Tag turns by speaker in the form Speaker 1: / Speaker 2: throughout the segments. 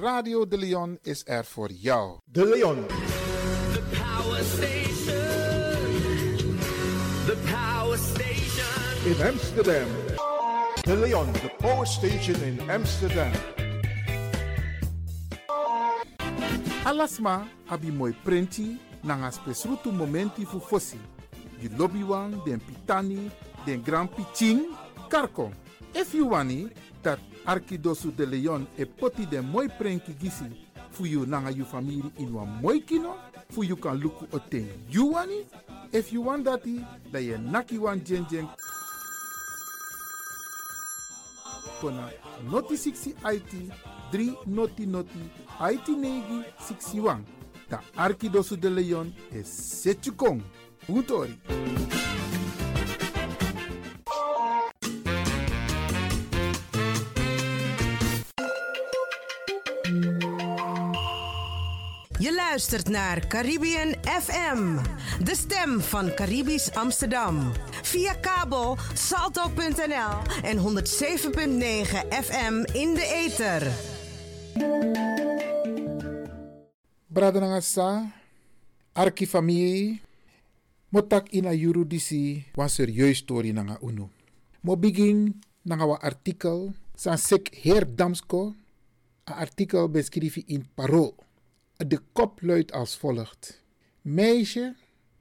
Speaker 1: Radio De Leon is er voor jou.
Speaker 2: De Leon.
Speaker 3: The Power Station. The Power Station.
Speaker 2: In Amsterdam. De Leon, the Power Station in Amsterdam.
Speaker 1: Alasma, abi mooi prenti, nanga spesrutu momenti fu fossi. You lobby one, den pitani, den grand pitching, karko. If you wani, dat Arkidosu de Leon e poti den moi prenki gisi fu you nanga you family in wan moi kino, fu you kan luku o ten you wani. If you want dati, da ye naki wan jen jen kona noti 60 IT 3 noti noti IT negi 61. Da Arkidosu de Leon e setjukong. Utori.
Speaker 4: Luistert naar Caribbean FM, de stem van Caribisch Amsterdam. Via kabel salto.nl en 107.9 FM in de ether.
Speaker 1: Brada nanga sa, arki familie, motak ina yuru disi wan serieus story nanga unu. Mo begin nanga artikel san sek heer Damsko, artikel beschreven in Parool. De kop luidt als volgt. Meisje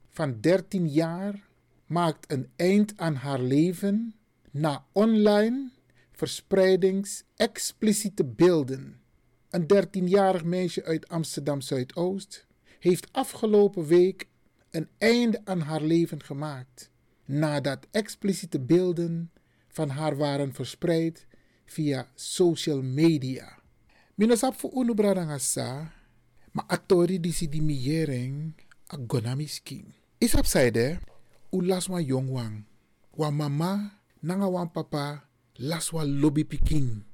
Speaker 1: van 13 jaar maakt een eind aan haar leven na online verspreidings-expliciete beelden. Een 13-jarig meisje uit Amsterdam Zuidoost heeft afgelopen week een einde aan haar leven gemaakt nadat expliciete beelden van haar waren verspreid via social media. Minasap fu unu bradangasa, ma atori di si di miyering a gonami skin. Isap saide, u laswa yong wang. Wa mama nanga wan papa laswa lobby piking.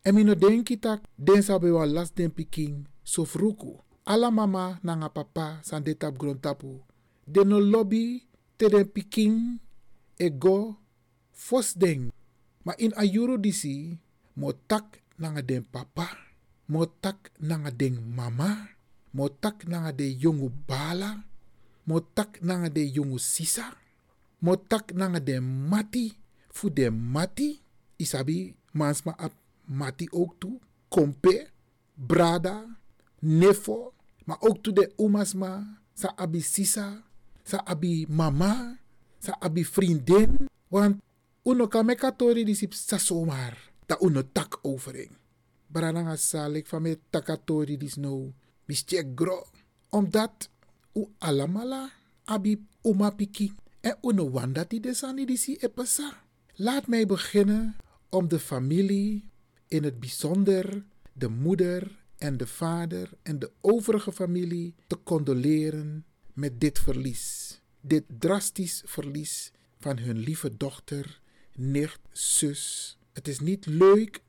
Speaker 1: En mino denki tak den sabe wa las den piking so fruku. Ala mama nanga papa san de tap gron tapu. De no lobby te den piking e go fos den. Ma in ayuro disi mo tak nanga den papa. Mo tak nanga den mama. Mo tak nanga de jongu bala. Mo tak nanga de jongu sisa. Mo tak nanga de mati. Fu de mati. Isabi mansma ap mati ook toe. Kompe. Brada. Nefo. Maar ook toe de umasma. Sa abi sisa. Sa abi mama. Sa abi vriendin. Want uno kan me katori disip sa somar. Ta uno tak overing. Barananga salik van me takatori dis no. Mischek gro. Omdat u alamala abi uma piki. En uno wanda die desani disi epesa. Laat mij beginnen om de familie, in het bijzonder de moeder en de vader en de overige familie te condoleren met dit verlies. Dit drastisch verlies van hun lieve dochter, nicht, zus. Het is niet leuk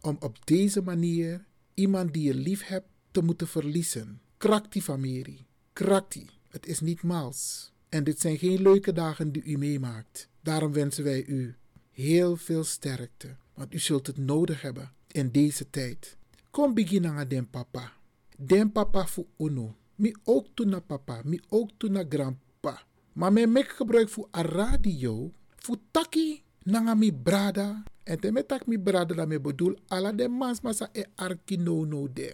Speaker 1: om op deze manier iemand die je lief hebt te moeten verliezen. Krak die familie. Krak die. Het is niet maals. En dit zijn geen leuke dagen die u meemaakt. Daarom wensen wij u heel veel sterkte. Want u zult het nodig hebben in deze tijd. Kom beginnen den papa. Den papa voor uno. Mi ook toen naar papa. Mi ook toen naar grandpa. Maar men mek gebruik voor a radio. Voor taki nanga mi brada. En te metak mi brada la me bedoel. Ala de mans masa e arki no no de.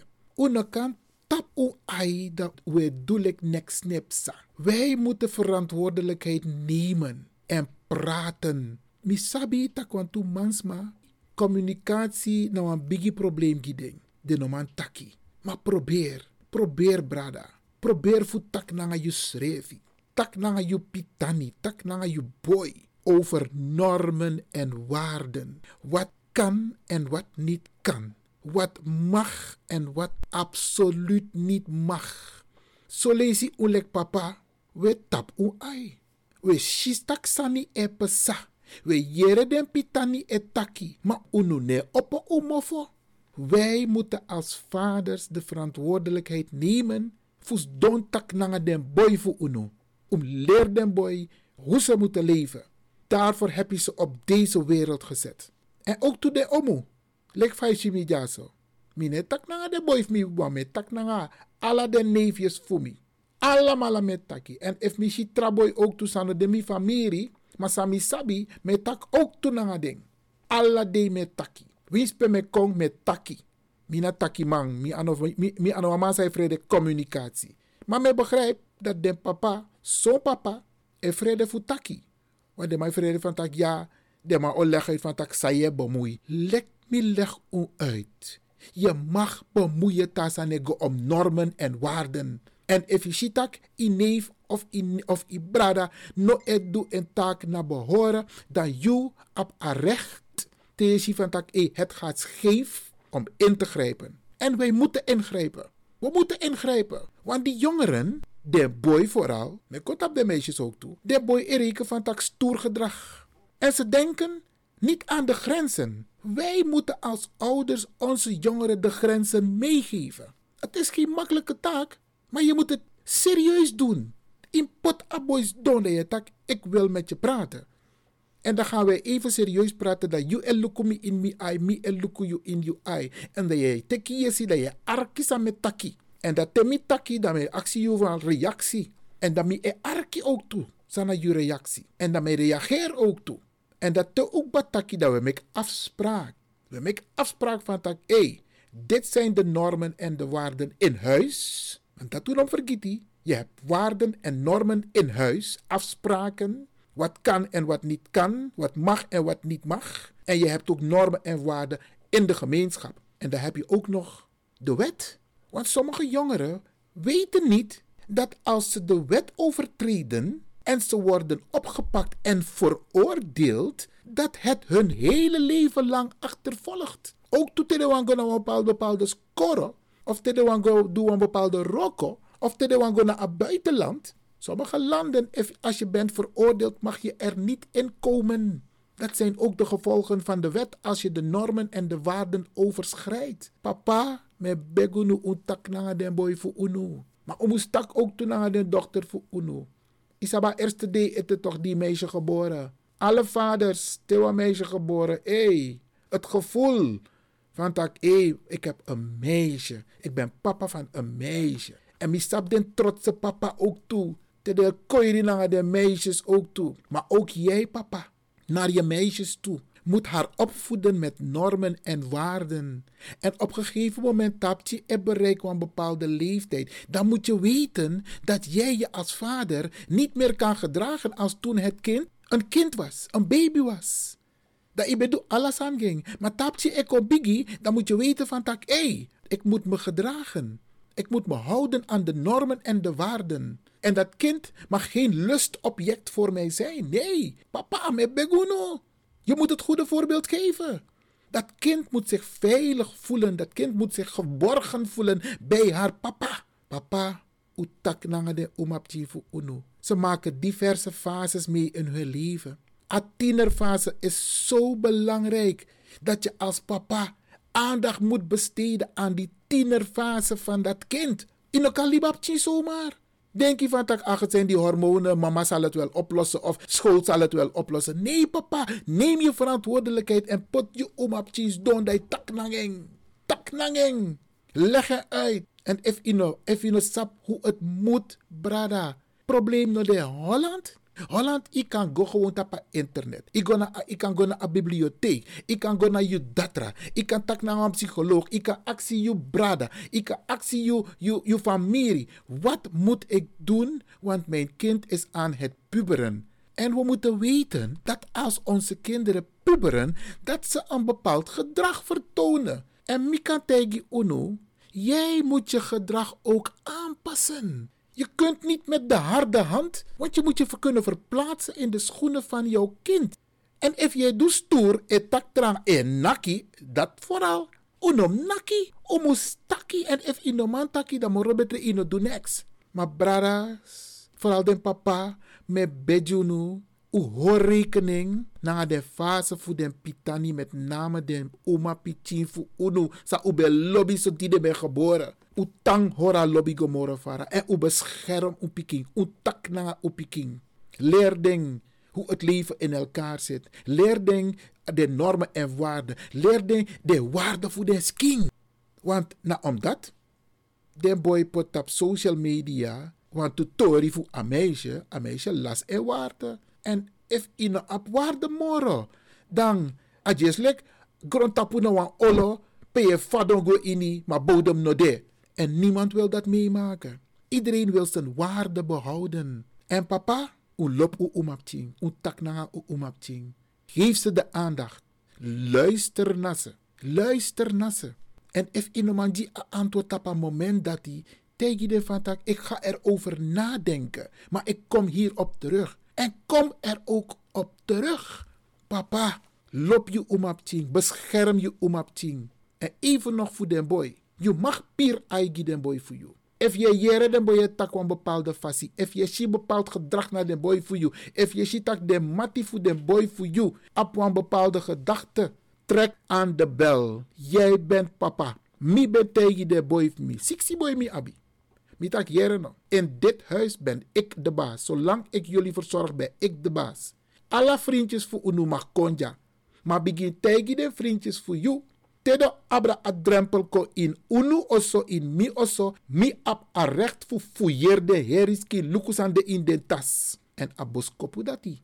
Speaker 1: Tap u ai dat we doelek nek snipsa. Wij moeten verantwoordelijkheid nemen en praten. Mi sabi tak want tu mansma communicatie nou een biggie probleem gideng. De no man taki. Maar probeer, probeer brada. Probeer fu tak nanga you srevi. Tak nanga you pitani, tak nanga you boy. Over normen en waarden. Wat kan en wat niet kan. Wat mag en wat absoluut niet mag. So lazy ulek papa, we tap u ai. We shistak sani e pesa. We jere den pitani e taki, maar unu ne oppo umofo. Wij moeten als vaders de verantwoordelijkheid nemen. Fus don tak nanga den boy voor unu. Om leer den boy hoe ze moeten leven. Daarvoor heb je ze op deze wereld gezet. En ook toe de omu. Lek fai mi jaso. Mine tak nanga de boy mi wame tak nanga den neefjes voor mi. Allemaal met taki. En if mi traboy ook toe sano de mi familie. Maar sami sabi me tak ook toe nanga ding. Alla de me taki. Winspe me kong me taki. Mina takimang, mi ano, mi, ano mama zei vrede communicatie. Maar mij begrijp dat de papa, zo'n papa, en vrede voor taki. Want de vrede van tak, ja, de maar oleg uit van tak, saye bemoei. Lek me leg u uit. Je mag bemoeien tasanego om normen en waarden. En dat in neef of in of in brada no et een taak naar behoren, dan you op a recht tegen van tak e het gaat scheef om in te grijpen. En wij moeten ingrijpen. We moeten ingrijpen. Want die jongeren, de boy vooral, maar komt op de meisjes ook toe, de boy reken van tak stoer gedrag. En ze denken niet aan de grenzen. Wij moeten als ouders onze jongeren de grenzen meegeven. Het is geen makkelijke taak, maar je moet het serieus doen. In pot aboys donde je tak, ik wil met je praten. En dan gaan wij even serieus praten dat you elukumi in mi ai, mi eluku you in you ai. En dat je teki je ziet dat je arkisa met taki. En dat temi taki, dat je actie van reactie. En dat je arki ook toe, sana je reactie. En dat je reageer ook toe. En dat te ook bataki dat we met afspraak. We maken afspraak van dat, hé, hey, dit zijn de normen en de waarden in huis. Want dat doe dan vergeet je. Je hebt waarden en normen in huis, afspraken, wat kan en wat niet kan, wat mag en wat niet mag. En je hebt ook normen en waarden in de gemeenschap. En dan heb je ook nog de wet. Want sommige jongeren weten niet dat als ze de wet overtreden en ze worden opgepakt en veroordeeld, dat het hun hele leven lang achtervolgt. Ook toen ze een bepaalde, bepaalde score, of doen een bepaalde roko, of gaan naar het buitenland. Sommige landen, als je bent veroordeeld, mag je er niet in komen. Dat zijn ook de gevolgen van de wet als je de normen en de waarden overschrijdt. Papa, me begunu untak na den boy voor unu. Maar om stak ook toen naar de dochter voor unu. Isaba eerste day het toch die meisje geboren. Alle vaders, tewa meisje geboren. Hey, het gevoel van hé, hey, ik heb een meisje. Ik ben papa van een meisje. En mi stap den trotse papa ook toe. Te de koiri naar de meisjes ook toe. Maar ook jij, papa, naar je meisjes toe. Moet haar opvoeden met normen en waarden. En op een gegeven moment tapt je en bereikt een bepaalde leeftijd. Dan moet je weten dat jij je als vader niet meer kan gedragen als toen het kind een kind was, een baby was. Dat je bedoel alles aan ging. Maar tap je eco biggie, dan moet je weten van tak, hey, ik moet me gedragen. Ik moet me houden aan de normen en de waarden. En dat kind mag geen lustobject voor mij zijn. Nee, papa, me beguno. Je moet het goede voorbeeld geven. Dat kind moet zich veilig voelen. Dat kind moet zich geborgen voelen bij haar papa. Papa, utak nangade umapchifu unu. Ze maken diverse fases mee in hun leven. A tienerfase is zo belangrijk dat je als papa aandacht moet besteden aan die tienerfase van dat kind. In elkaar libabchi zomaar. Denk je van, ach, het zijn die hormonen, mama zal het wel oplossen of school zal het wel oplossen. Nee, papa, neem je verantwoordelijkheid en put je om op cheese don dat taknanging. Taknanging. Leg het uit. En if you know, sap hoe het moet, brada. Probleem no de Holland. Holland, ik kan go gewoon op internet. Ik, ik kan go naar een bibliotheek. Ik kan go naar je datra. Ik kan tak naar een psycholoog. Ik kan actie je brada. Ik kan actie je, je, je familie. Wat moet ik doen? Want mijn kind is aan het puberen. En we moeten weten dat als onze kinderen puberen, dat ze een bepaald gedrag vertonen. En Mika Tegi Uno, jij moet je gedrag ook aanpassen. Je kunt niet met de harde hand, want je moet je kunnen verplaatsen in de schoenen van jouw kind. En als jij doet stoer, etak trang en naki, dat vooral. Unom naki, omus taki. En if inoman taki, dan moet je ino doen niks. Maar bradas, vooral den papa, met bedjunu, u hoor rekening na de fase voor den pitani met name den oma pichin voor unu. Sa ube lobby so die de ben geboren. U tang hora lobby gomorre fara. En u bescherm u piking. U tak na u piking. Leer ding hoe het leven in elkaar zit. Leer ding de normen en waarden. Leer ding de waarde voor de skin. Want na omdat, den boy put op social media, want de tori voor een meisje, een meisje las en waarde. En if in op waarde moro, dan, ajeslik, grond tapu na wan olo, je fadongo ini, maar bodem no de. En niemand wil dat meemaken. Iedereen wil zijn waarde behouden. En papa, u lop u umapching, u tak na u umapching. Geef ze de aandacht. Luister naar ze. Luister naar ze. En if iemand die antwoord op een moment dat hij tegen de van ik ga erover nadenken, maar ik kom hierop terug. En kom er ook op terug. Papa, loop je umapching, bescherm je umapching. En even nog voor den boy. Je mag pier aigi den boy voor je. If je jere den boy tak een bepaalde fasie. If je si bepaald gedrag naar den boy voor je. If je si tak den mati voor den boy voor je. Op een bepaalde gedachte. Trek aan de bel. Jij bent papa. Mi ben de boy voor me. Sixty boy mi abi. Mi tak jere no. In dit huis ben ik de baas. Zolang ik jullie verzorg ben ik de baas. Alle vriendjes voor unu mag konja. Maar begin tegen de vriendjes voor jou. Tedo abra a ko in unu oso in mi oso. Mi ab a recht fu fouilleerde heriski lukusande in den tas. En aboskopu dati.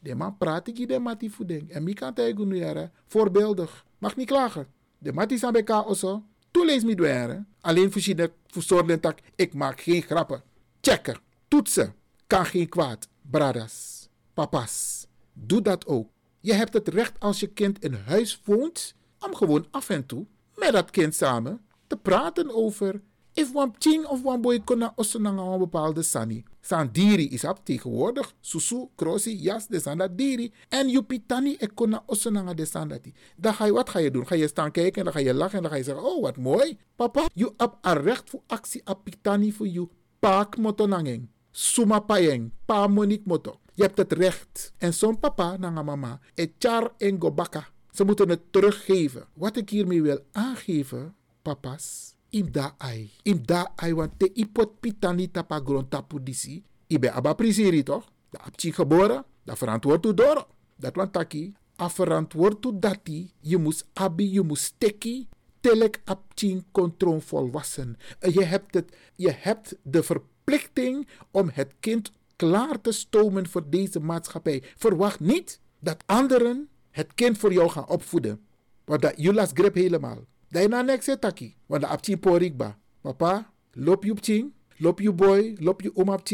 Speaker 1: De man praat ik de mati fu ding. En mi kan tegen nu jaren. Voorbeeldig. Mag niet klagen. De mati zijn bij elkaar oso. Toen lees mi dweren. Alleen voor je voor tak. Ik maak geen grappen. Checken. Toetsen. Kan geen kwaad. Bradas. Papas. Doe dat ook. Je hebt het recht als je kind in huis woont om gewoon af en toe met dat kind samen te praten over if wan ching of wan boy kona osonanga een bepaalde sani. San diri is op tegenwoordig. Susu, krosi, jas, de san dat diri. En je pitani e kona osonanga de san dat Dan ga je, wat ga je doen? Ga je staan kijken en dan ga je lachen en dan ga je zeggen, oh wat mooi. Papa, je hebt een recht voor actie op pitani voor je. Paak motonangeng. Suma payeng. Pa monik moto. Je hebt het recht. En zo'n papa, nanga mama, e char en gobaka. Ze moeten het teruggeven. Wat ik hiermee wil aangeven, papa's, im da ai. Im da ai, want te ipot pitani tapa grond tapu disi. Ibe aba prisiri toch? Da apchi geboren, da verantwoord door. Dat want taki, a verantwoord u dati, je moest abi, je moest stekkie, telek apchi kontron volwassen. Je hebt, het, je hebt de verplichting om het kind klaar te stomen voor deze maatschappij. Verwacht niet dat anderen het kind voor jou gaan opvoeden. Want dat je las grip helemaal. Dat je na niks zit taki. Want dat apchi porikba. Papa, loop je op ching. Loop je boy, loop je om op.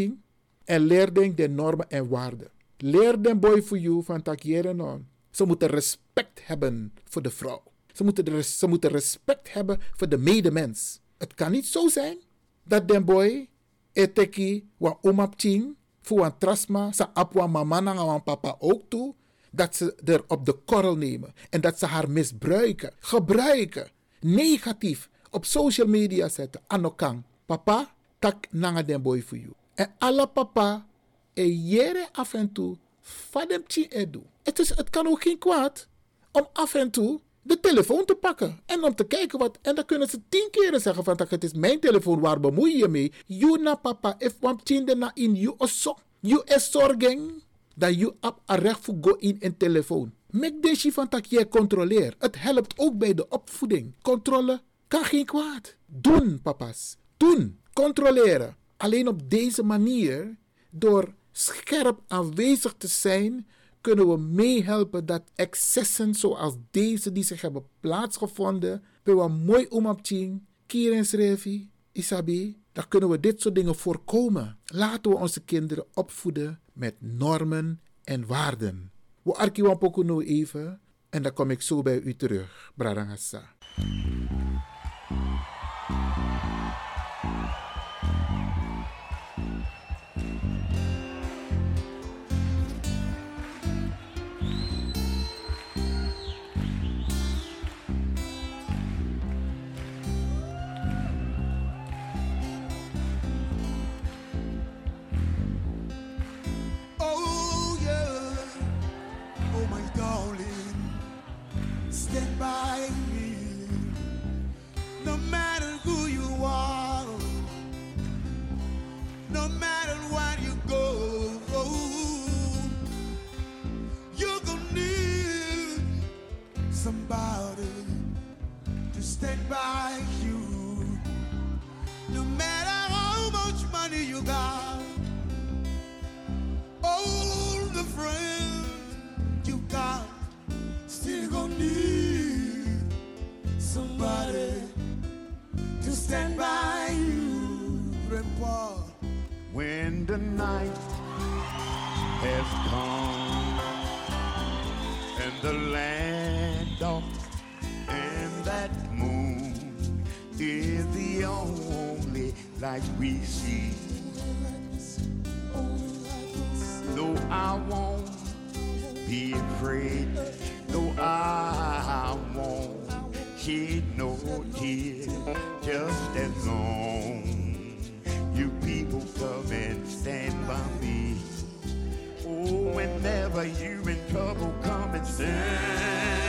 Speaker 1: En leer denk de normen en waarden. Leer den boy voor jou van takieren on. Ze moeten respect hebben voor de vrouw. Ze moeten, de, ze moeten respect hebben voor de medemens. Het kan niet zo zijn dat den boy eteki wa omap ching voor een trasma sa apwa mama na wan papa ook toe dat ze er op de korrel nemen en dat ze haar misbruiken, gebruiken, negatief op social media zetten. Anokang, papa, tak nanga den boy voor you. En alle papa, e jere af en toe, fadem chi edu. Het, is, het kan ook geen kwaad om af en toe de telefoon te pakken en om te kijken wat. En dan kunnen ze tien keren zeggen van het is mijn telefoon, waar bemoei je mee? You na papa, if chinde na in you osso. You is zorging dat je op een recht voor go in een telefoon. Mek deze van dat je controleert. Het helpt ook bij de opvoeding. Controle kan geen kwaad. Doen, papa's. Doen. Controleren. Alleen op deze manier, door scherp aanwezig te zijn, kunnen we meehelpen dat excessen zoals deze die zich hebben plaatsgevonden, bij wat mooi omapching, kierens revi, isabi, dan kunnen we dit soort dingen voorkomen. Laten we onze kinderen opvoeden met normen en waarden. We arkiwan poku nu even en dan kom ik zo bij u terug, Bradangasa.
Speaker 5: somebody to stand by you. No matter how much money you got, all the friends you got, still gonna need somebody to stand by you. Grandpa. When the night has come and the land dark and that moon is the only light we see. Though I won't be afraid, though I won't shed no tears, just as long you people come and stand by me. Oh, whenever you in trouble, come and stand.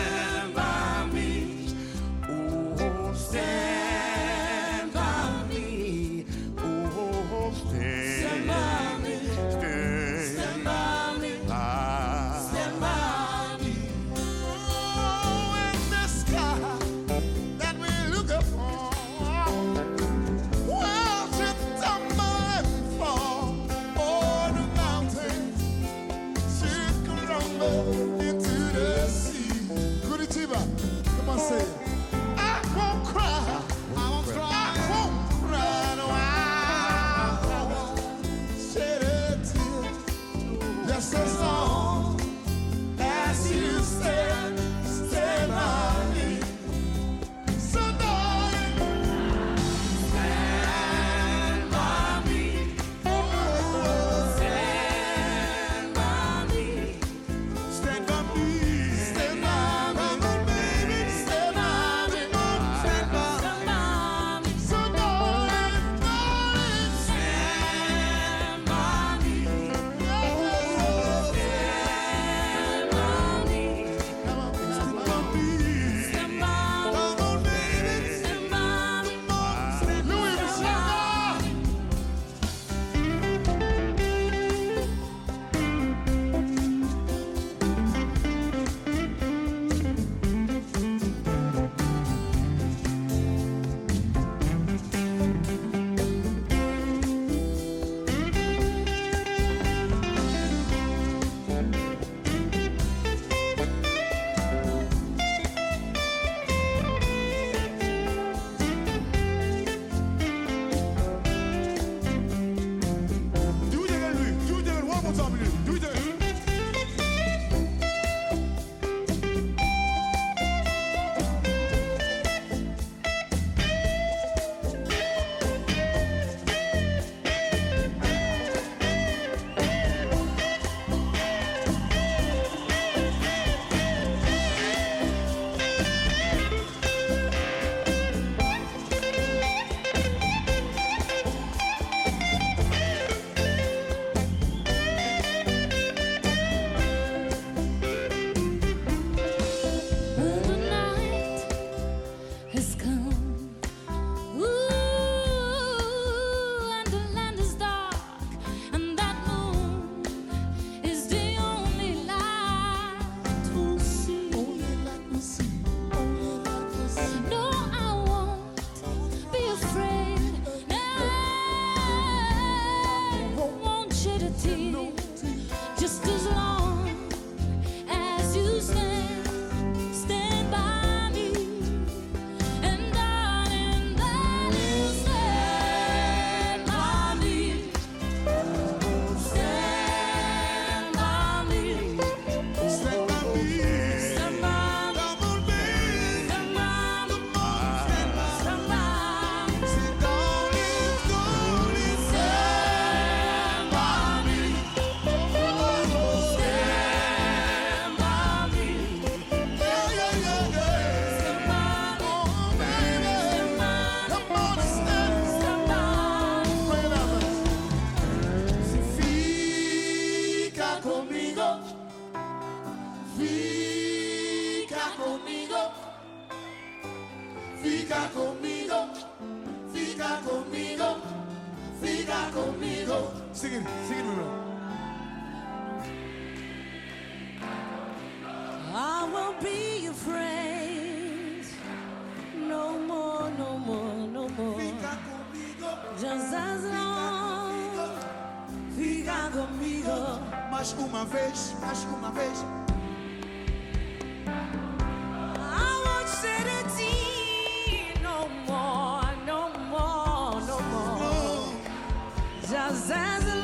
Speaker 5: just as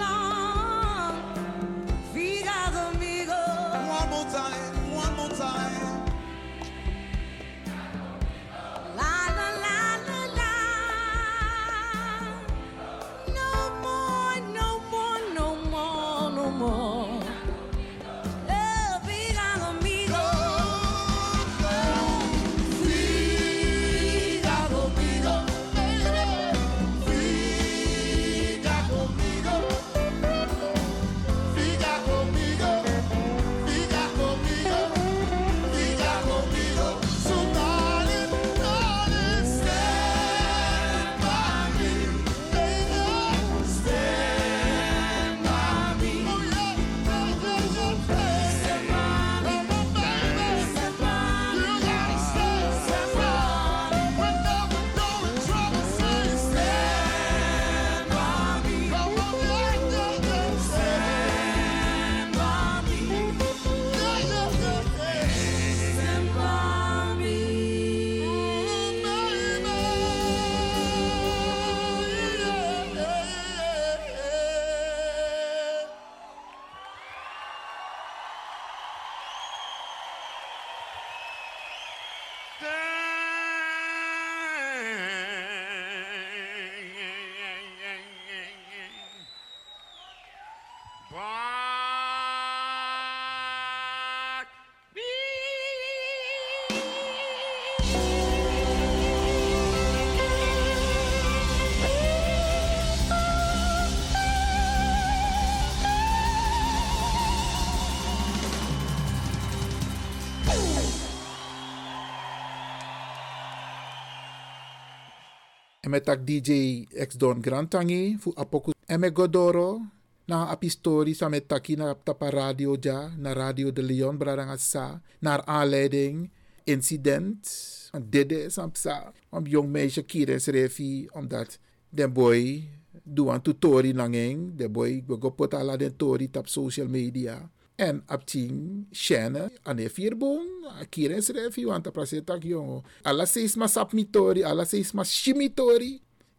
Speaker 1: tak DJ X Don Grantangi, fu apoku. En met Godoro, na api story sa met taki na tapa radio ja, na Radio de Leon, bradanga sa, naar aanleiding incident, want dit is een sa, om jong meisje kieres refi, omdat den boy doe een tutori langing, de boy go pot ala den tori tap social media. En op tien chene, ane vierbong, kieres refi, want a prasetak jongo. Alla seis mas sap mitori, alla seis mas shimitori.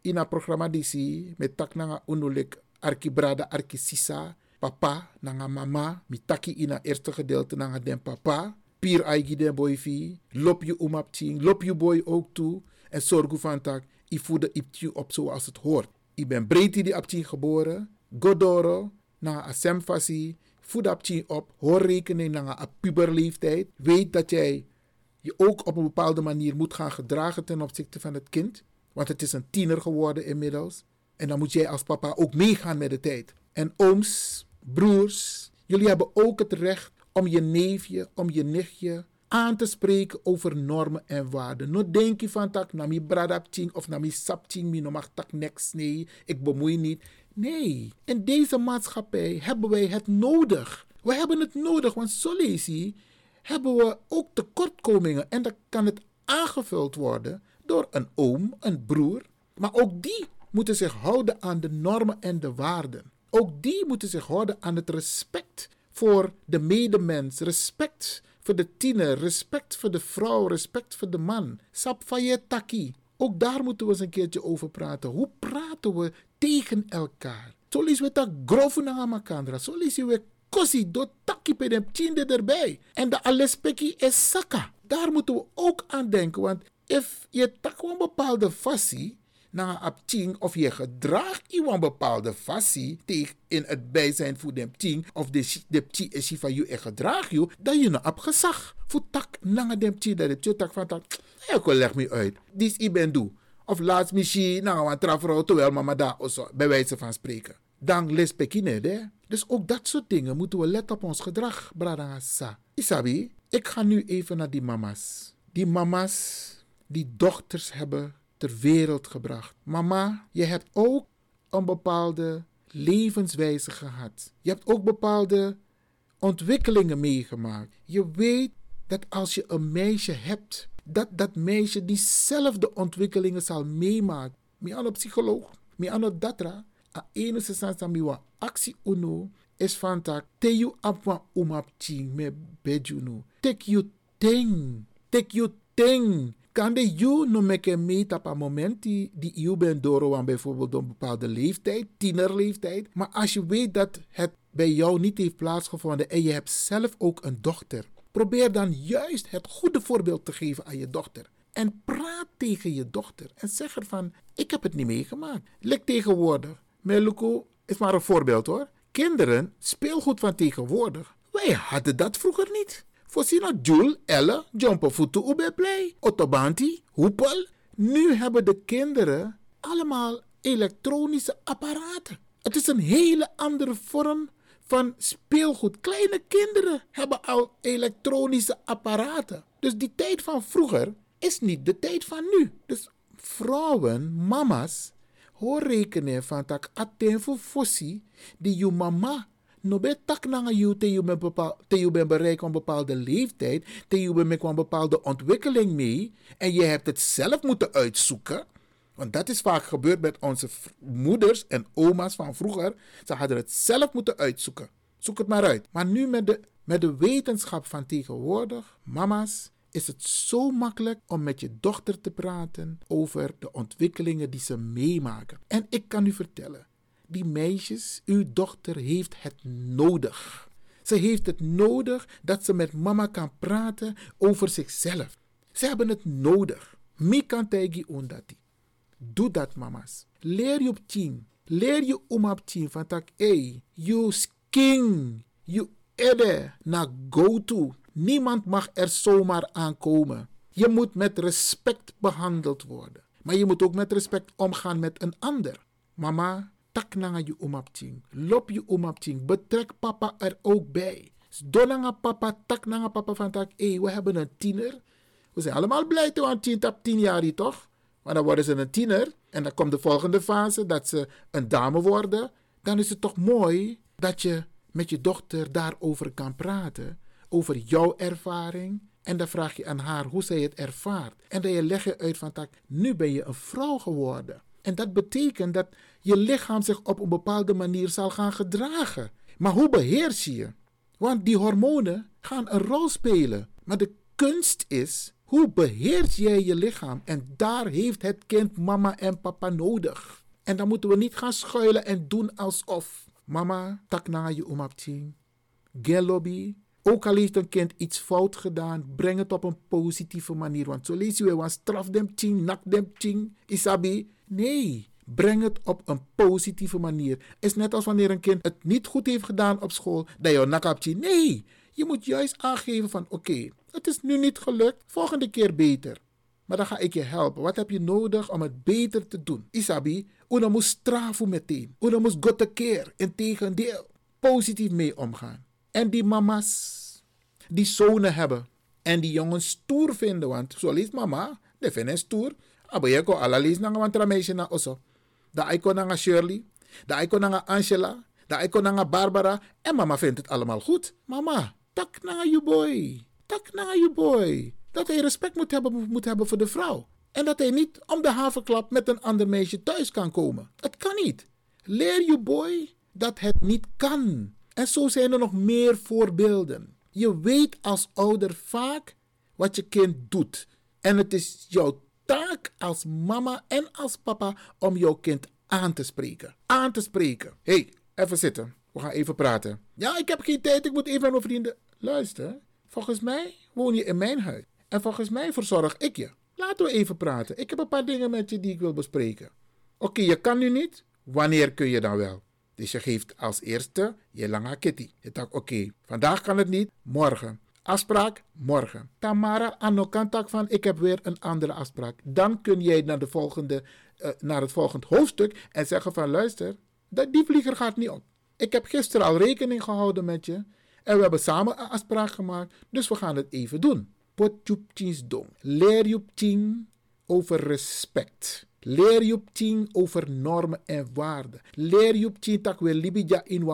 Speaker 1: In a programma disi, met tak nanga unulik arkibrada arkisisa, papa, nanga mama, mi taki in a eerste gedeelte nanga den papa. Pier aigi den boy fi, lop je om op tien, lop je boy ook toe. En zorg van tak, i voede op zoals het hoort. Ik ben breed die op tien geboren, godoro, na a voed op hoor rekening na een puberleeftijd. Weet dat jij je ook op een bepaalde manier moet gaan gedragen ten opzichte van het kind. Want het is een tiener geworden inmiddels. En dan moet jij als papa ook meegaan met de tijd. En ooms, broers, jullie hebben ook het recht om je neefje, om je nichtje aan te spreken over normen en waarden. No denk je van tak, na mi bradapting of na mi sapting, mi no mag tak niks, nee, ik bemoei niet. Nee, in deze maatschappij hebben wij het nodig. We hebben het nodig, want zo je, hebben we ook tekortkomingen. En dan kan het aangevuld worden door een oom, een broer. Maar ook die moeten zich houden aan de normen en de waarden. Ook die moeten zich houden aan het respect voor de medemens, respect voor de tiener, respect voor de vrouw, respect voor de man. Sap van je taki. Ook daar moeten we eens een keertje over praten. Hoe praten we tegen elkaar? Zo lees we dat grove na makandra. Zo we kosi do taki pe dem tinde erbij. En de alespeki is saka. Daar moeten we ook aan denken. Want if je tak een bepaalde fassie na een ting of je gedraagt een bepaalde fassie tegen in het bijzijn voor de ting of de de ti is je van je en gedraag je dat je een gezag voor tak na de ting dat je tak van tak ik leg me uit dis ik ben doe of laatst misschien nou een trafro terwijl mama daar of zo bij wijze van spreken dan les hè dus ook dat soort dingen moeten we letten op ons gedrag bradangasa isabi ik ga nu even naar die mama's die mama's die dochters hebben ter wereld gebracht. Mama, je hebt ook een bepaalde levenswijze gehad. Je hebt ook bepaalde ontwikkelingen meegemaakt. Je weet dat als je een meisje hebt, dat dat meisje diezelfde ontwikkelingen zal meemaken. Mi aan psycholoog, mi aan datra, a ene sensans mi wa actie uno is van tak te you apwa umap ching me bejuno. Take you thing, take you thing kan de you no meke meet op een moment die, die bent door aan bijvoorbeeld een bepaalde leeftijd, tienerleeftijd. Maar als je weet dat het bij jou niet heeft plaatsgevonden en je hebt zelf ook een dochter, probeer dan juist het goede voorbeeld te geven aan je dochter. En praat tegen je dochter en zeg er van, ik heb het niet meegemaakt. Lek tegenwoordig. Meluko is maar een voorbeeld hoor. Kinderen, speelgoed van tegenwoordig. Wij hadden dat vroeger niet. Voorzien Jul, Elle, Jumper Futu Ube Play, Otobanti, Hoepel. Nu hebben de kinderen allemaal elektronische apparaten. Het is een hele andere vorm van speelgoed. Kleine kinderen hebben al elektronische apparaten. Dus die tijd van vroeger is niet de tijd van nu. Dus vrouwen, mama's, hoor rekenen van tak aten voor fossi die je mama no na you te you ben te een bepaalde leeftijd, te you ben met een bepaalde ontwikkeling mee en je hebt het zelf moeten uitzoeken. Want dat is vaak gebeurd met onze moeders en oma's van vroeger. Ze hadden het zelf moeten uitzoeken. Zoek het maar uit. Maar nu met de, met de wetenschap van tegenwoordig, mama's, is het zo makkelijk om met je dochter te praten over de ontwikkelingen die ze meemaken. En ik kan u vertellen, die meisjes, uw dochter heeft het nodig. Ze heeft het nodig dat ze met mama kan praten over zichzelf. Ze hebben het nodig. Mi kan tegi ondati. Doe dat, mama's. Leer je op tien. Leer je om op tien van tak, you king, you edde, na go to. Niemand mag er zomaar aankomen. Je moet met respect behandeld worden. Maar je moet ook met respect omgaan met een ander. Mama, tak nanga je umapting. Lop je umapting. Betrek papa er ook bij. Donanga papa, tak nanga papa van tak. We hebben een tiener. We zijn allemaal blij toen we tien tap tien jaar toch? Want dan worden ze een tiener en dan komt de volgende fase dat ze een dame worden. Dan is het toch mooi dat je met je dochter daarover kan praten. Over jouw ervaring. En dan vraag je aan haar hoe zij het ervaart. En dan je leg je uit van, nu ben je een vrouw geworden. En dat betekent dat je lichaam zich op een bepaalde manier zal gaan gedragen. Maar hoe beheers je? Want die hormonen gaan een rol spelen. Maar de kunst is, hoe beheers jij je lichaam? En daar heeft het kind mama en papa nodig. En dan moeten we niet gaan schuilen en doen alsof. Mama, tak na je omapting. Gelobi. Ook al heeft een kind iets fout gedaan, breng het op een positieve manier. Want zo lees je wel, straf dem ting, nak dem ting, isabi. Nee, breng het op een positieve manier. is net als wanneer een kind het niet goed heeft gedaan op school, dat je nak. Nee, je moet juist aangeven van oké, het is nu niet gelukt, volgende keer beter. Maar dan ga ik je helpen. Wat heb je nodig om het beter te doen? Isabi, una moet straffen meteen. Una moet gotte keer. Integendeel, positief mee omgaan. En die mama's die zonen hebben en die jongens stoer vinden, want zo leest mama, de vinden stoer. Abo je ko ala lees nanga wantra meisje na oso. Da iko nanga Shirley, da iko nanga Angela, da iko nanga Barbara en mama vindt het allemaal goed. Mama, tak na je boy. Tak na je boy. Dat hij respect moet hebben, moet hebben voor de vrouw. En dat hij niet om de havenklap met een ander meisje thuis kan komen. Het kan niet. Leer je boy dat het niet kan. En zo zijn er nog meer voorbeelden. Je weet als ouder vaak wat je kind doet. En het is jouw taak als mama en als papa om jouw kind aan te spreken. Aan te spreken. Hey, even zitten. We gaan even praten. Ja, ik heb geen tijd. Ik moet even met mijn vrienden. Luister, volgens mij woon je in mijn huis. En volgens mij verzorg ik je. Laten we even praten. Ik heb een paar dingen met je die ik wil bespreken. Oké, je kan nu niet. Wanneer kun je dan wel? Dus je geeft als eerste je lange kitty. Je zegt oké, vandaag kan het niet, morgen. Afspraak, morgen. Tamara kan tak van ik heb weer een andere afspraak. Dan kun jij naar, de volgende, eh, naar het volgende hoofdstuk en zeggen van luister, die vlieger gaat niet op. Ik heb gisteren al rekening gehouden met je. En we hebben samen een afspraak gemaakt. Dus we gaan het even doen. Pot je dong. Leer je ting over respect. Leer je over normen en waarden. Leer je tak we libija in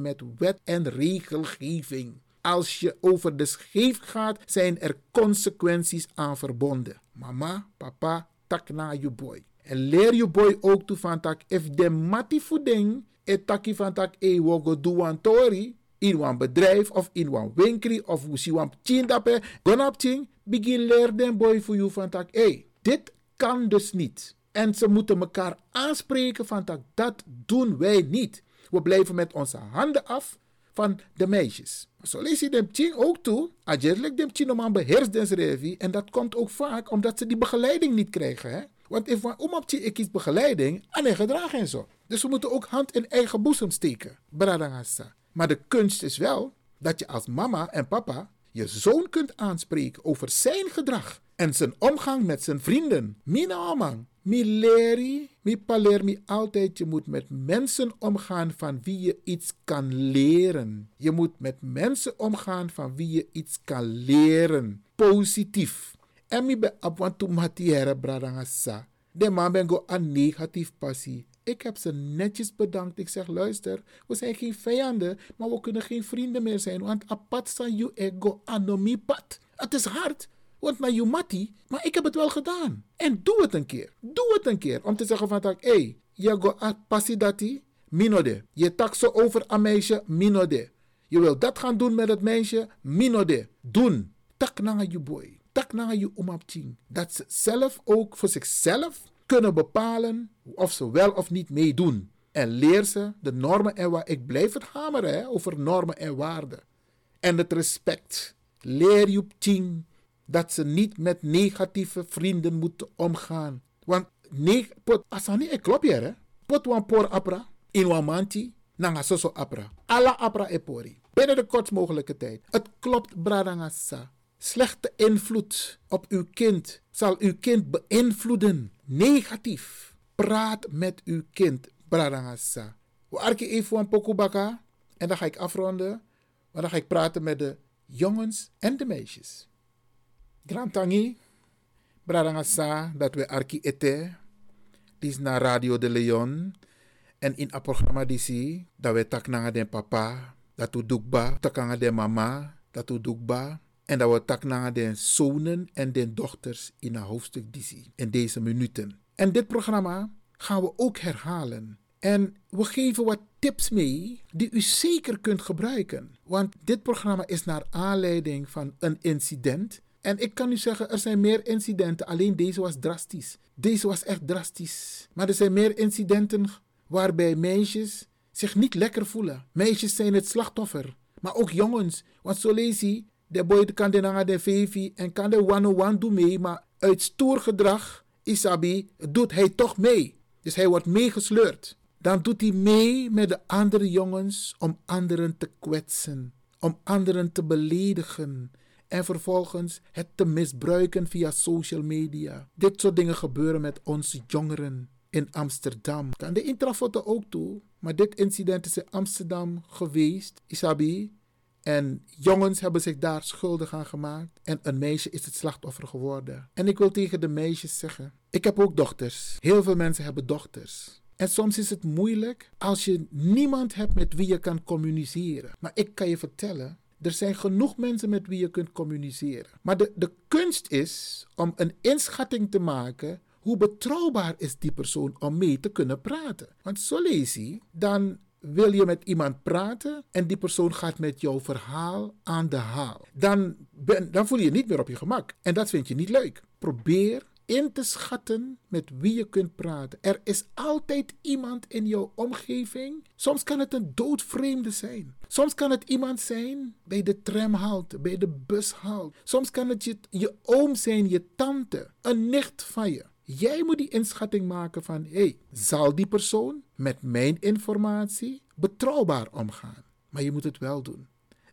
Speaker 1: met wet en regelgeving. Als je over de scheef gaat, zijn er consequenties aan verbonden. Mama, papa, tak na je boy. En leer je boy ook toe van tak, if de mati voeding, et taki van tak, e wogo duan tori, in een bedrijf of in een winkel of je wan tien dape, gonap begin leer den boy voor je van tak, hey, dit kan dus niet. En ze moeten elkaar aanspreken van dat, dat doen wij niet. We blijven met onze handen af van de meisjes. Zo lees je dem tien ook toe. Ajerlijk dem tien om aan. En dat komt ook vaak omdat ze die begeleiding niet krijgen. Hè? Want if je ik iets begeleiding, aan gedrag en zo. Dus we moeten ook hand in eigen boezem steken. Bradangasa. Maar de kunst is wel dat je als mama en papa je zoon kunt aanspreken over zijn gedrag en zijn omgang met zijn vrienden. Mina. Mi leri, mi paler mi altijd. Je moet met mensen omgaan van wie je iets kan leren. Je moet met mensen omgaan van wie je iets kan leren. Positief. En mi be abwantu matiere bradangasa. De man ben go aan negatief passie. Ik heb ze netjes bedankt. Ik zeg, luister, we zijn geen vijanden, maar we kunnen geen vrienden meer zijn. Want apat san you ego anomipat. Het is hard, want je mati, maar ik heb het wel gedaan. En doe het een keer. Doe het een keer. Om te zeggen van, hé, hey, je go passi dati, minode. Je tak zo over een meisje, minode. Je wil dat gaan doen met het meisje, minode. Doen. Tak naar je boy. Tak naar je omapting. Dat ze zelf ook voor zichzelf kunnen bepalen of ze wel of niet meedoen. En leer ze de normen en waarden. Ik blijf het hameren over normen en waarden. En het respect. Leer je ting dat ze niet met negatieve vrienden moeten omgaan. Want nee, pot, asani ik klop hier hè. Pot wan por apra, in wan manti, nanga soso apra. Alla apra e pori. Binnen de kortst mogelijke tijd. Het klopt bradangasa. Slechte invloed op uw kind zal uw kind beïnvloeden. Negatief. Praat met uw kind. Bradangasa. We arken even een pokubaka. En dan ga ik afronden. Maar dan ga ik praten met de jongens en de meisjes. Grantangi. Bradangasa, dat we Arki Ete. Die is naar Radio de Leon. En in het programma dat we tak den papa, dat we doekba, tak den mama, dat we doekba. En dat we tak naar den zonen en den dochters in een hoofdstuk die in deze minuten. En dit programma gaan we ook herhalen. En we geven wat tips mee die u zeker kunt gebruiken. Want dit programma is naar aanleiding van een incident. En ik kan u zeggen, er zijn meer incidenten. Alleen deze was drastisch. Deze was echt drastisch. Maar er zijn meer incidenten waarbij meisjes zich niet lekker voelen. Meisjes zijn het slachtoffer. Maar ook jongens. Want zo lees de boy kan de naar de en kan de one-on-one doen mee. Maar uit stoer gedrag, Isabi, doet hij toch mee. Dus hij wordt meegesleurd. Dan doet hij mee met de andere jongens om anderen te kwetsen. Om anderen te beledigen. En vervolgens het te misbruiken via social media. Dit soort dingen gebeuren met onze jongeren in Amsterdam. Kan de intrafoto ook toe. Maar dit incident is in Amsterdam geweest, Isabi. En jongens hebben zich daar schuldig aan gemaakt. En een meisje is het slachtoffer geworden. En ik wil tegen de meisjes zeggen: Ik heb ook dochters. Heel veel mensen hebben dochters. En soms is het moeilijk als je niemand hebt met wie je kan communiceren. Maar ik kan je vertellen. Er zijn genoeg mensen met wie je kunt communiceren. Maar de, de kunst is om een inschatting te maken hoe betrouwbaar is die persoon om mee te kunnen praten. Want zo lees je, dan wil je met iemand praten en die persoon gaat met jouw verhaal aan de haal. Dan, ben, dan voel je je niet meer op je gemak. En dat vind je niet leuk. Probeer in te schatten met wie je kunt praten. Er is altijd iemand in jouw omgeving. Soms kan het een doodvreemde zijn. Soms kan het iemand zijn bij de tramhalte, bij de bushalte. Soms kan het je, je oom zijn, je tante, een nicht van je. Jij moet die inschatting maken van, hé, zal die persoon met mijn informatie betrouwbaar omgaan? Maar je moet het wel doen.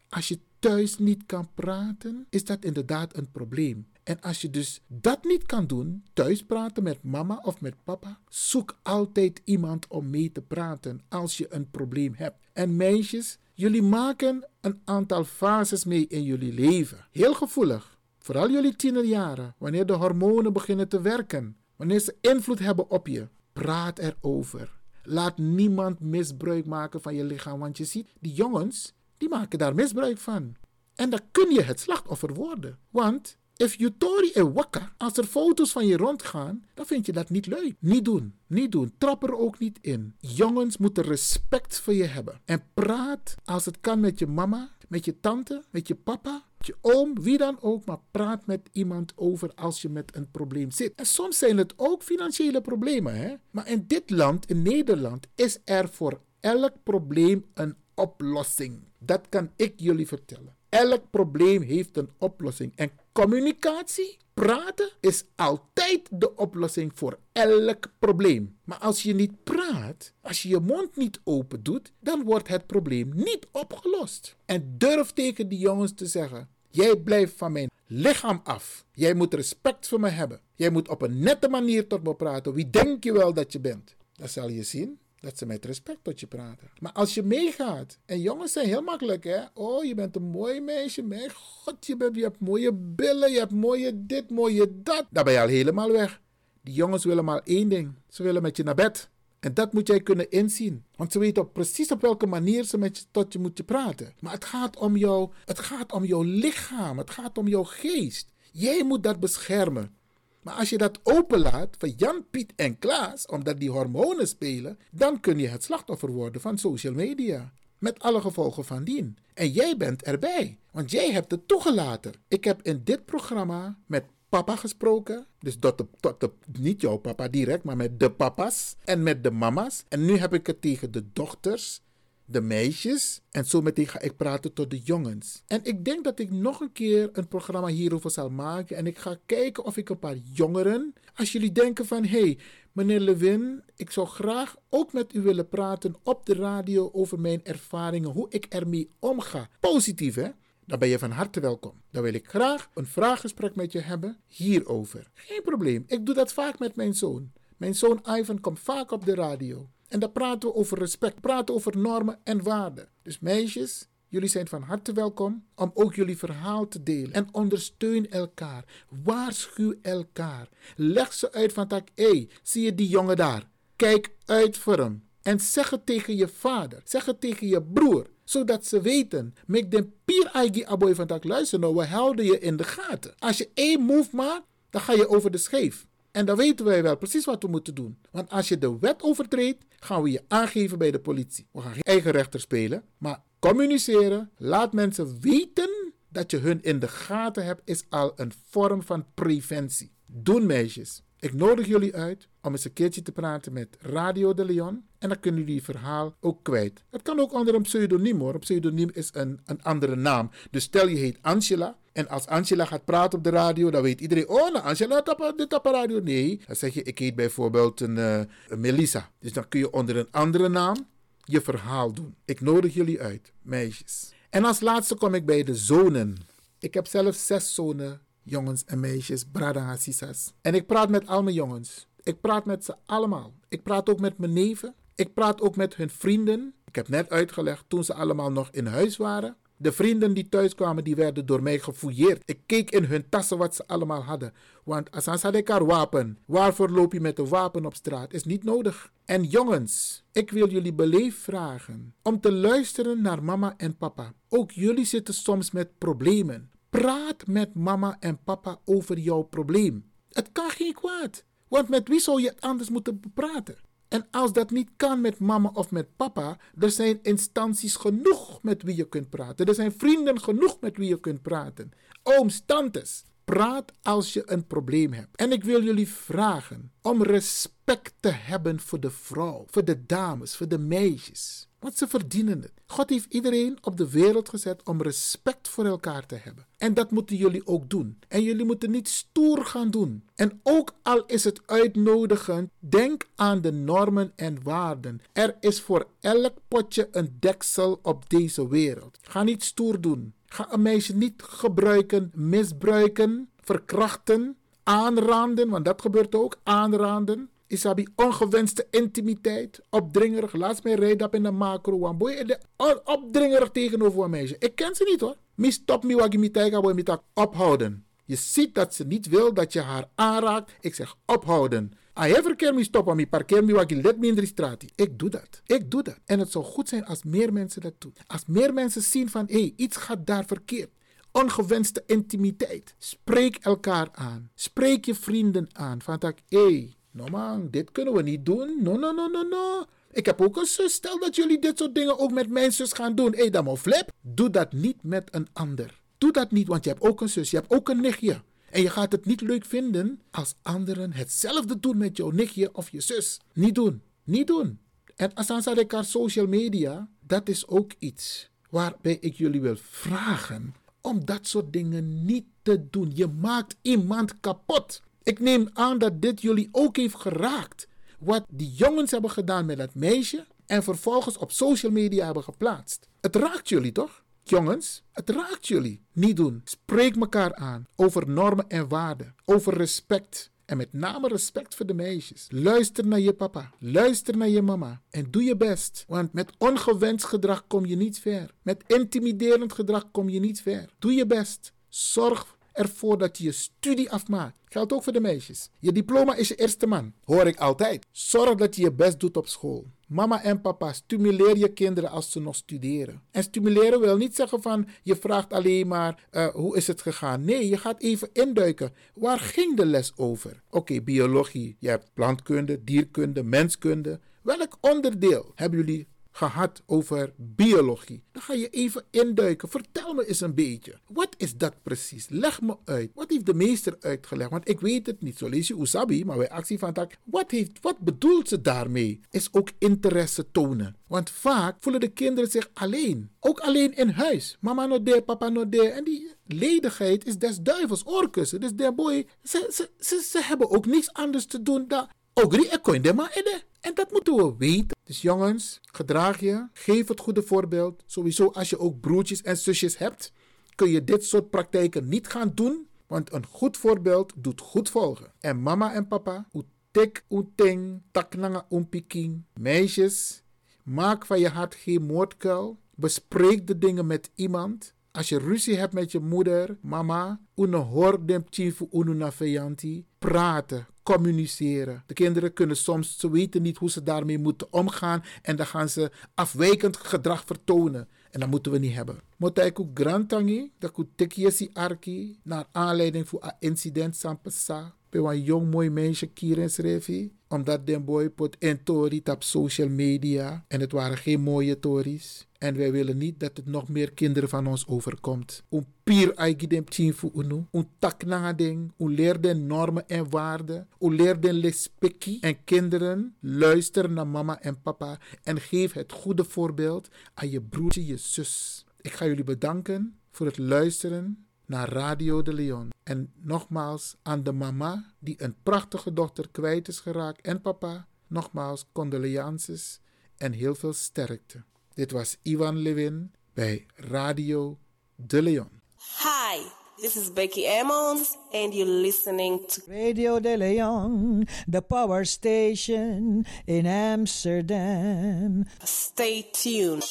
Speaker 1: Als je thuis niet kan praten, is dat inderdaad een probleem. En als je dus dat niet kan doen, thuis praten met mama of met papa, zoek altijd iemand om mee te praten als je een probleem hebt. En meisjes, jullie maken een aantal fases mee in jullie leven. Heel gevoelig. Vooral jullie tienerjaren, wanneer de hormonen beginnen te werken, wanneer ze invloed hebben op je. Praat erover. Laat niemand misbruik maken van je lichaam, want je ziet, die jongens, die maken daar misbruik van. En dan kun je het slachtoffer worden. Want if you tori e wakka, als er foto's van je rondgaan, dan vind je dat niet leuk. Niet doen, niet doen. Trap er ook niet in. Jongens moeten respect voor je hebben. En praat als het kan met je mama, met je tante, met je papa, je oom, wie dan ook. Maar praat met iemand over als je met een probleem zit. En soms zijn het ook financiële problemen. Hè? Maar in dit land, in Nederland, is er voor elk probleem een oplossing. Dat kan ik jullie vertellen. Elk probleem heeft een oplossing. En communicatie, praten, is altijd de oplossing voor elk probleem. Maar als je niet praat, als je je mond niet open doet, dan wordt het probleem niet opgelost. En durf tegen die jongens te zeggen: Jij blijft van mijn lichaam af. Jij moet respect voor me hebben. Jij moet op een nette manier tot me praten. Wie denk je wel dat je bent? Dan zal je zien dat ze met respect tot je praten. Maar als je meegaat, en jongens zijn heel makkelijk, hè? Oh, je bent een mooi meisje, mijn god, je, bent, je hebt mooie billen, je hebt mooie dit, mooie dat. Dan ben je al helemaal weg. Die jongens willen maar één ding: ze willen met je naar bed. En dat moet jij kunnen inzien. Want ze weten op precies op welke manier ze met je, tot je moeten praten. Maar het gaat, om jou, het gaat om jouw lichaam. Het gaat om jouw geest. Jij moet dat beschermen. Maar als je dat openlaat voor Jan, Piet en Klaas, omdat die hormonen spelen, dan kun je het slachtoffer worden van social media. Met alle gevolgen van dien. En jij bent erbij, want jij hebt het toegelaten. Ik heb in dit programma met papa gesproken. Dus tot de, de, niet jouw papa direct, maar met de papa's en met de mama's. En nu heb ik het tegen de dochters, de meisjes. En zo meteen ga ik praten tot de jongens. En ik denk dat ik nog een keer een programma hierover zal maken. En ik ga kijken of ik een paar jongeren. Als jullie denken van hé, hey, meneer Lewin, ik zou graag ook met u willen praten op de radio over mijn ervaringen, hoe ik ermee omga. Positief hè? Dan ben je van harte welkom. Dan wil ik graag een vraaggesprek met je hebben hierover. Geen probleem, ik doe dat vaak met mijn zoon. Mijn zoon Ivan komt vaak op de radio. En dan praten we over respect, praten over normen en waarden. Dus meisjes, Jullie zijn van harte welkom om ook jullie verhaal te delen. En ondersteun elkaar. Waarschuw elkaar. Leg ze uit van tak, hé, hey, zie je die jongen daar? Kijk uit voor hem. En zeg het tegen je vader. Zeg het tegen je broer. Zodat ze weten. Make them pier aigi aboy van tak. Luister nou, we houden je in de gaten. Als je één move maakt, dan ga je over de scheef. En dan weten wij wel precies wat we moeten doen. Want als je de wet overtreedt, gaan we je aangeven bij de politie. We gaan geen eigen rechter spelen, maar communiceren. Laat mensen weten dat je hun in de gaten hebt, is al een vorm van preventie. Doen meisjes. Ik nodig jullie uit om eens een keertje te praten met Radio de Leon. En dan kunnen jullie je verhaal ook kwijt. Het kan ook onder een pseudoniem hoor. Een pseudoniem is een, een andere naam. Dus stel je heet Angela. En als Angela gaat praten op de radio, dan weet iedereen: Oh, nou, Angela tap, dit op de radio. Nee, dan zeg je: Ik heet bijvoorbeeld een, uh, Melissa. Dus dan kun je onder een andere naam je verhaal doen. Ik nodig jullie uit, meisjes. En als laatste kom ik bij de zonen. Ik heb zelf zes zonen, jongens en meisjes, brada en sisas. En ik praat met al mijn jongens. Ik praat met ze allemaal. Ik praat ook met mijn neven. Ik praat ook met hun vrienden. Ik heb net uitgelegd toen ze allemaal nog in huis waren. De vrienden die thuis kwamen, die werden door mij gefouilleerd. Ik keek in hun tassen wat ze allemaal hadden. Want elkaar wapen, waarvoor loop je met een wapen op straat? Is niet nodig. En jongens, ik wil jullie beleefd vragen om te luisteren naar mama en papa. Ook jullie zitten soms met problemen. Praat met mama en papa over jouw probleem. Het kan geen kwaad. Want met wie zou je anders moeten praten? En als dat niet kan met mama of met papa, er zijn instanties genoeg met wie je kunt praten. Er zijn vrienden genoeg met wie je kunt praten. Ooms, tantes. Praat als je een probleem hebt. En ik wil jullie vragen om respect te hebben voor de vrouw, voor de dames, voor de meisjes. Want ze verdienen het. God heeft iedereen op de wereld gezet om respect voor elkaar te hebben. En dat moeten jullie ook doen. En jullie moeten niet stoer gaan doen. En ook al is het uitnodigend, denk aan de normen en waarden. Er is voor elk potje een deksel op deze wereld. Ga niet stoer doen. Ga een meisje niet gebruiken, misbruiken, verkrachten, aanranden, want dat gebeurt ook, aanranden. Isabi ongewenste intimiteit, opdringerig. Laatst mij rijden op in de macro. Want boy, de opdringerig tegenover een meisje. Ik ken ze niet hoor. Mi stop mi wagi boy mi tak ophouden. Je ziet dat ze niet wil dat je haar aanraakt. Ik zeg ophouden. Als je verkeer mi stoppen, mi parkeer mi wagi let mi in de straat. Ik doe dat. Ik doe dat. En het zou goed zijn als meer mensen dat doen. Als meer mensen zien van hé, hey, iets gaat daar verkeerd ongewenste intimiteit. Spreek elkaar aan. Spreek je vrienden aan. Van tak, hé, hey, no man, dit kunnen we niet doen. No, no, no, no, no. Ik heb ook een zus. Stel dat jullie dit soort dingen ook met mijn zus gaan doen. Hé, hey, dan flip. Doe dat niet met een ander. Doe dat niet, want je hebt ook een zus. Je hebt ook een nichtje. En je gaat het niet leuk vinden als anderen hetzelfde doen met jouw nichtje of je zus. Niet doen. Niet doen. En als aan elkaar social media, dat is ook iets waarbij ik jullie wil vragen om dat soort dingen niet te doen. Je maakt iemand kapot. Ik neem aan dat dit jullie ook heeft geraakt. Wat die jongens hebben gedaan met dat meisje en vervolgens op social media hebben geplaatst. Het raakt jullie toch? Jongens, het raakt jullie. Niet doen. Spreek elkaar aan over normen en waarden, over respect. En met name respect voor de meisjes. Luister naar je papa. Luister naar je mama. En doe je best. Want met ongewenst gedrag kom je niet ver. Met intimiderend gedrag kom je niet ver. Doe je best. Zorg ervoor dat je je studie afmaakt. Geldt ook voor de meisjes. Je diploma is je eerste man. Hoor ik altijd. Zorg dat je je best doet op school. Mama en papa, stimuleer je kinderen als ze nog studeren. En stimuleren wil niet zeggen van je vraagt alleen maar uh, hoe is het gegaan. Nee, je gaat even induiken. Waar ging de les over? Oké, biologie. Je hebt plantkunde, dierkunde, menskunde. Welk onderdeel hebben jullie gehad over biologie. Dan ga je even induiken. Vertel me eens een beetje. Wat is dat precies? Leg me uit. Wat heeft de meester uitgelegd? Want ik weet het niet. Zo lees je Usabi, maar bij actie van tak. Wat, heeft, wat bedoelt ze daarmee? Is ook interesse tonen. Want vaak voelen de kinderen zich alleen. Ook alleen in huis. Mama no de, papa no de. En die ledigheid is des duivels oorkussen. Dus der boy, ze, ze, ze, ze hebben ook niks anders te doen dan Ogri e de ma ede. En dat moeten we weten. Dus jongens, gedraag je. Geef het goede voorbeeld. Sowieso als je ook broertjes en zusjes hebt, kun je dit soort praktijken niet gaan doen. Want een goed voorbeeld doet goed volgen. En mama en papa, utek uteng, taknanga umpiking. Meisjes, maak van je hart geen moordkuil. Bespreek de dingen met iemand. Als je ruzie hebt met je moeder, mama, une hoor dem chifu unu na vijanti. Praten, communiceren. De kinderen kunnen soms, ze weten niet hoe ze daarmee moeten omgaan en dan gaan ze afwijkend gedrag vertonen. En dat moeten we niet hebben. Motaiku grantangi, dat ku tekiesi arki, naar aanleiding voor een incident sampasa. Bij een jong mooi meisje Kieren Srevi. Omdat den boy pot en tori op social media. En het waren geen mooie tories. En wij willen niet dat het nog meer kinderen van ons overkomt. Un pier aigidem chinfu unu. Un taknanga ding. Un leer den normen en waarden. Un leer den lespeki. En kinderen, luister naar mama en papa. En geef het goede voorbeeld aan je broertje, je zus. Ik ga jullie bedanken voor het luisteren naar Radio de Leon. En nogmaals aan de mama die een prachtige dochter kwijt is geraakt en papa, nogmaals condolences en heel veel sterkte. Dit was Ivan Levin bij Radio de Leon.
Speaker 6: Hi, this is Becky Emmons, and you're listening to
Speaker 7: Radio de Leon, the power station in Amsterdam.
Speaker 6: Stay tuned.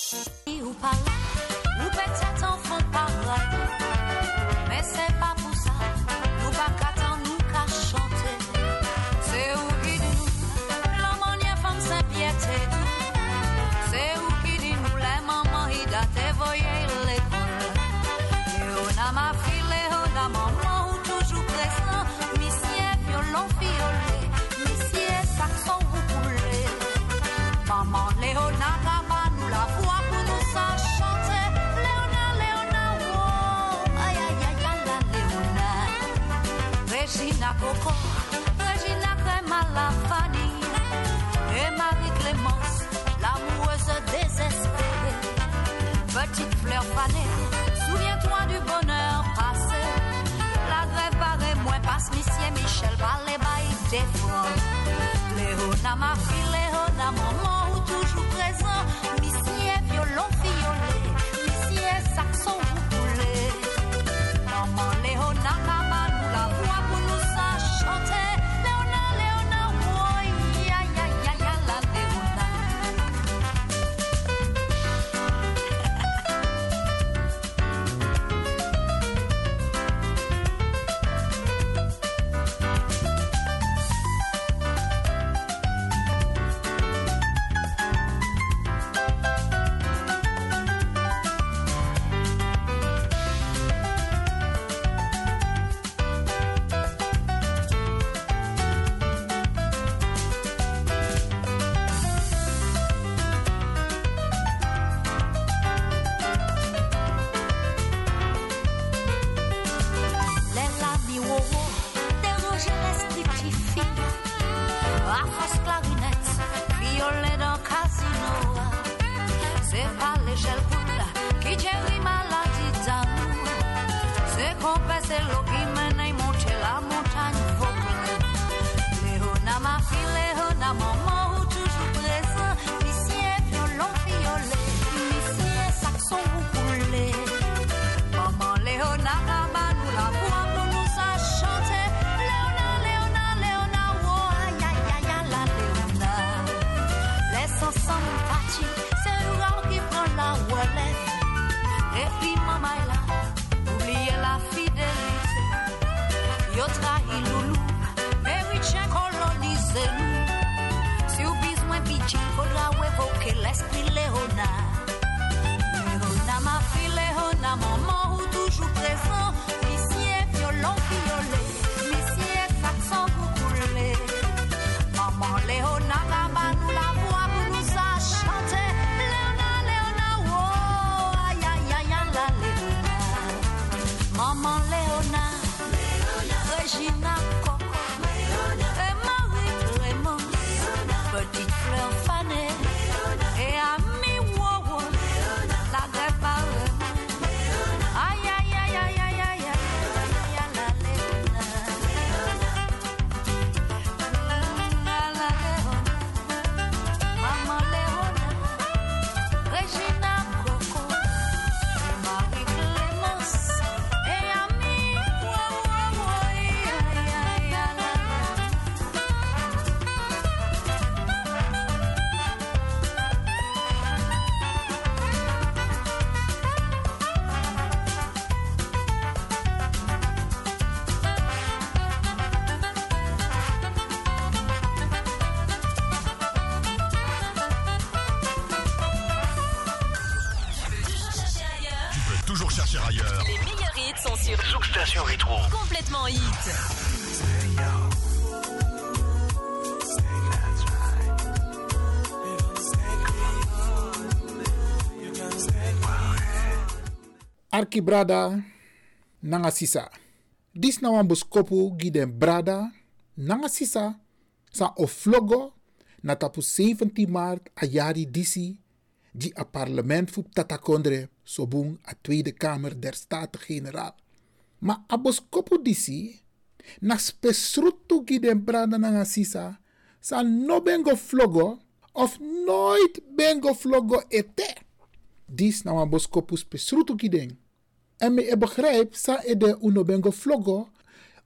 Speaker 8: Léona, ma fille, Léona, maman, ou toujours présent. Monsieur, violon, violet, monsieur, saxon, vous coulez. Maman Léona, là-bas, nous la voix pour nous ça chanter. Léona, Léona, oh, aïe, aïe, aïe, aïe, la Léona. Regina Coco, Regina Crème à la Fanny. Et Marie-Clémence, l'amoureuse désespérée. Petite fleur fanée, souviens-toi du bonheur passé. La grève paraît moins passe, Monsieur Michel, Ballet, bail des francs. Léona, ma fille, Léona, maman, ou toujours présent.
Speaker 9: Ailleurs.
Speaker 10: Les meilleurs hits sont sur
Speaker 9: Station Rétro.
Speaker 10: Complètement hit.
Speaker 11: Arki brada nanga sisa. Dis na wan boskopu giden brada nanga sisa sa o flogo na tapu 17 maart a jari disi di a parlement fu tatakondre sobung a Tweede Kamer der Staten-Generaal. Ma a boskopu disi na spesrutu giden brada nanga sisa sa no bengo flogo of nooit bengo flogo ete. Dis na wan boskopu spesrutu giden. En me e begrijp sa e de uno bengo vlogo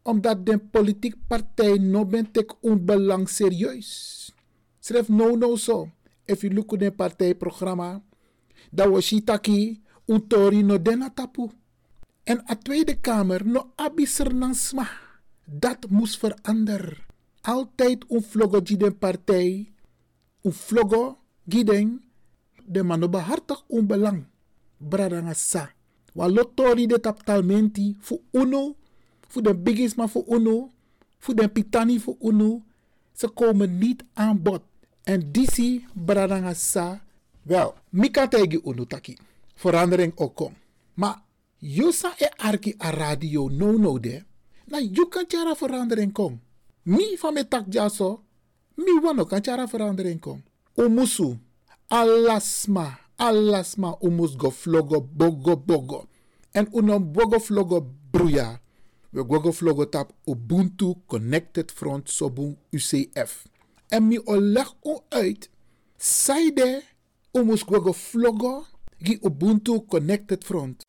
Speaker 11: omdat de politiek partij no ben tek un belang serieus. Schrijf no no so. If you look at partijprogramma, dat was shitaki un tori no dena tapu. En a Tweede Kamer no sma. Dat moest veranderen. Altijd un vlogo giden partij. Un vlogo giden de mano behartig un belang. Bradanga sa. Wa lotori de taptalmenti fu uno, fu de bigisma fu uno, fu de pitani fu uno. Ze komen niet aan bod. En disi bradanga sa. Wel, mika tegi uno taki. Verandering ook kom. Maar Yusa e arki a radio no no de. Na you kan chara verandering kom. Mi van tak jaso. Mi wano kan chara verandering kom. Umusu. Alasma. Alasma umus go flogo bogo bogo. En unom bogo flogo bruya. We gogo flogo tap Ubuntu Connected Front Sobung UCF. En mi oleg o uit. Saide umus gogo flogo gi Ubuntu Connected Front.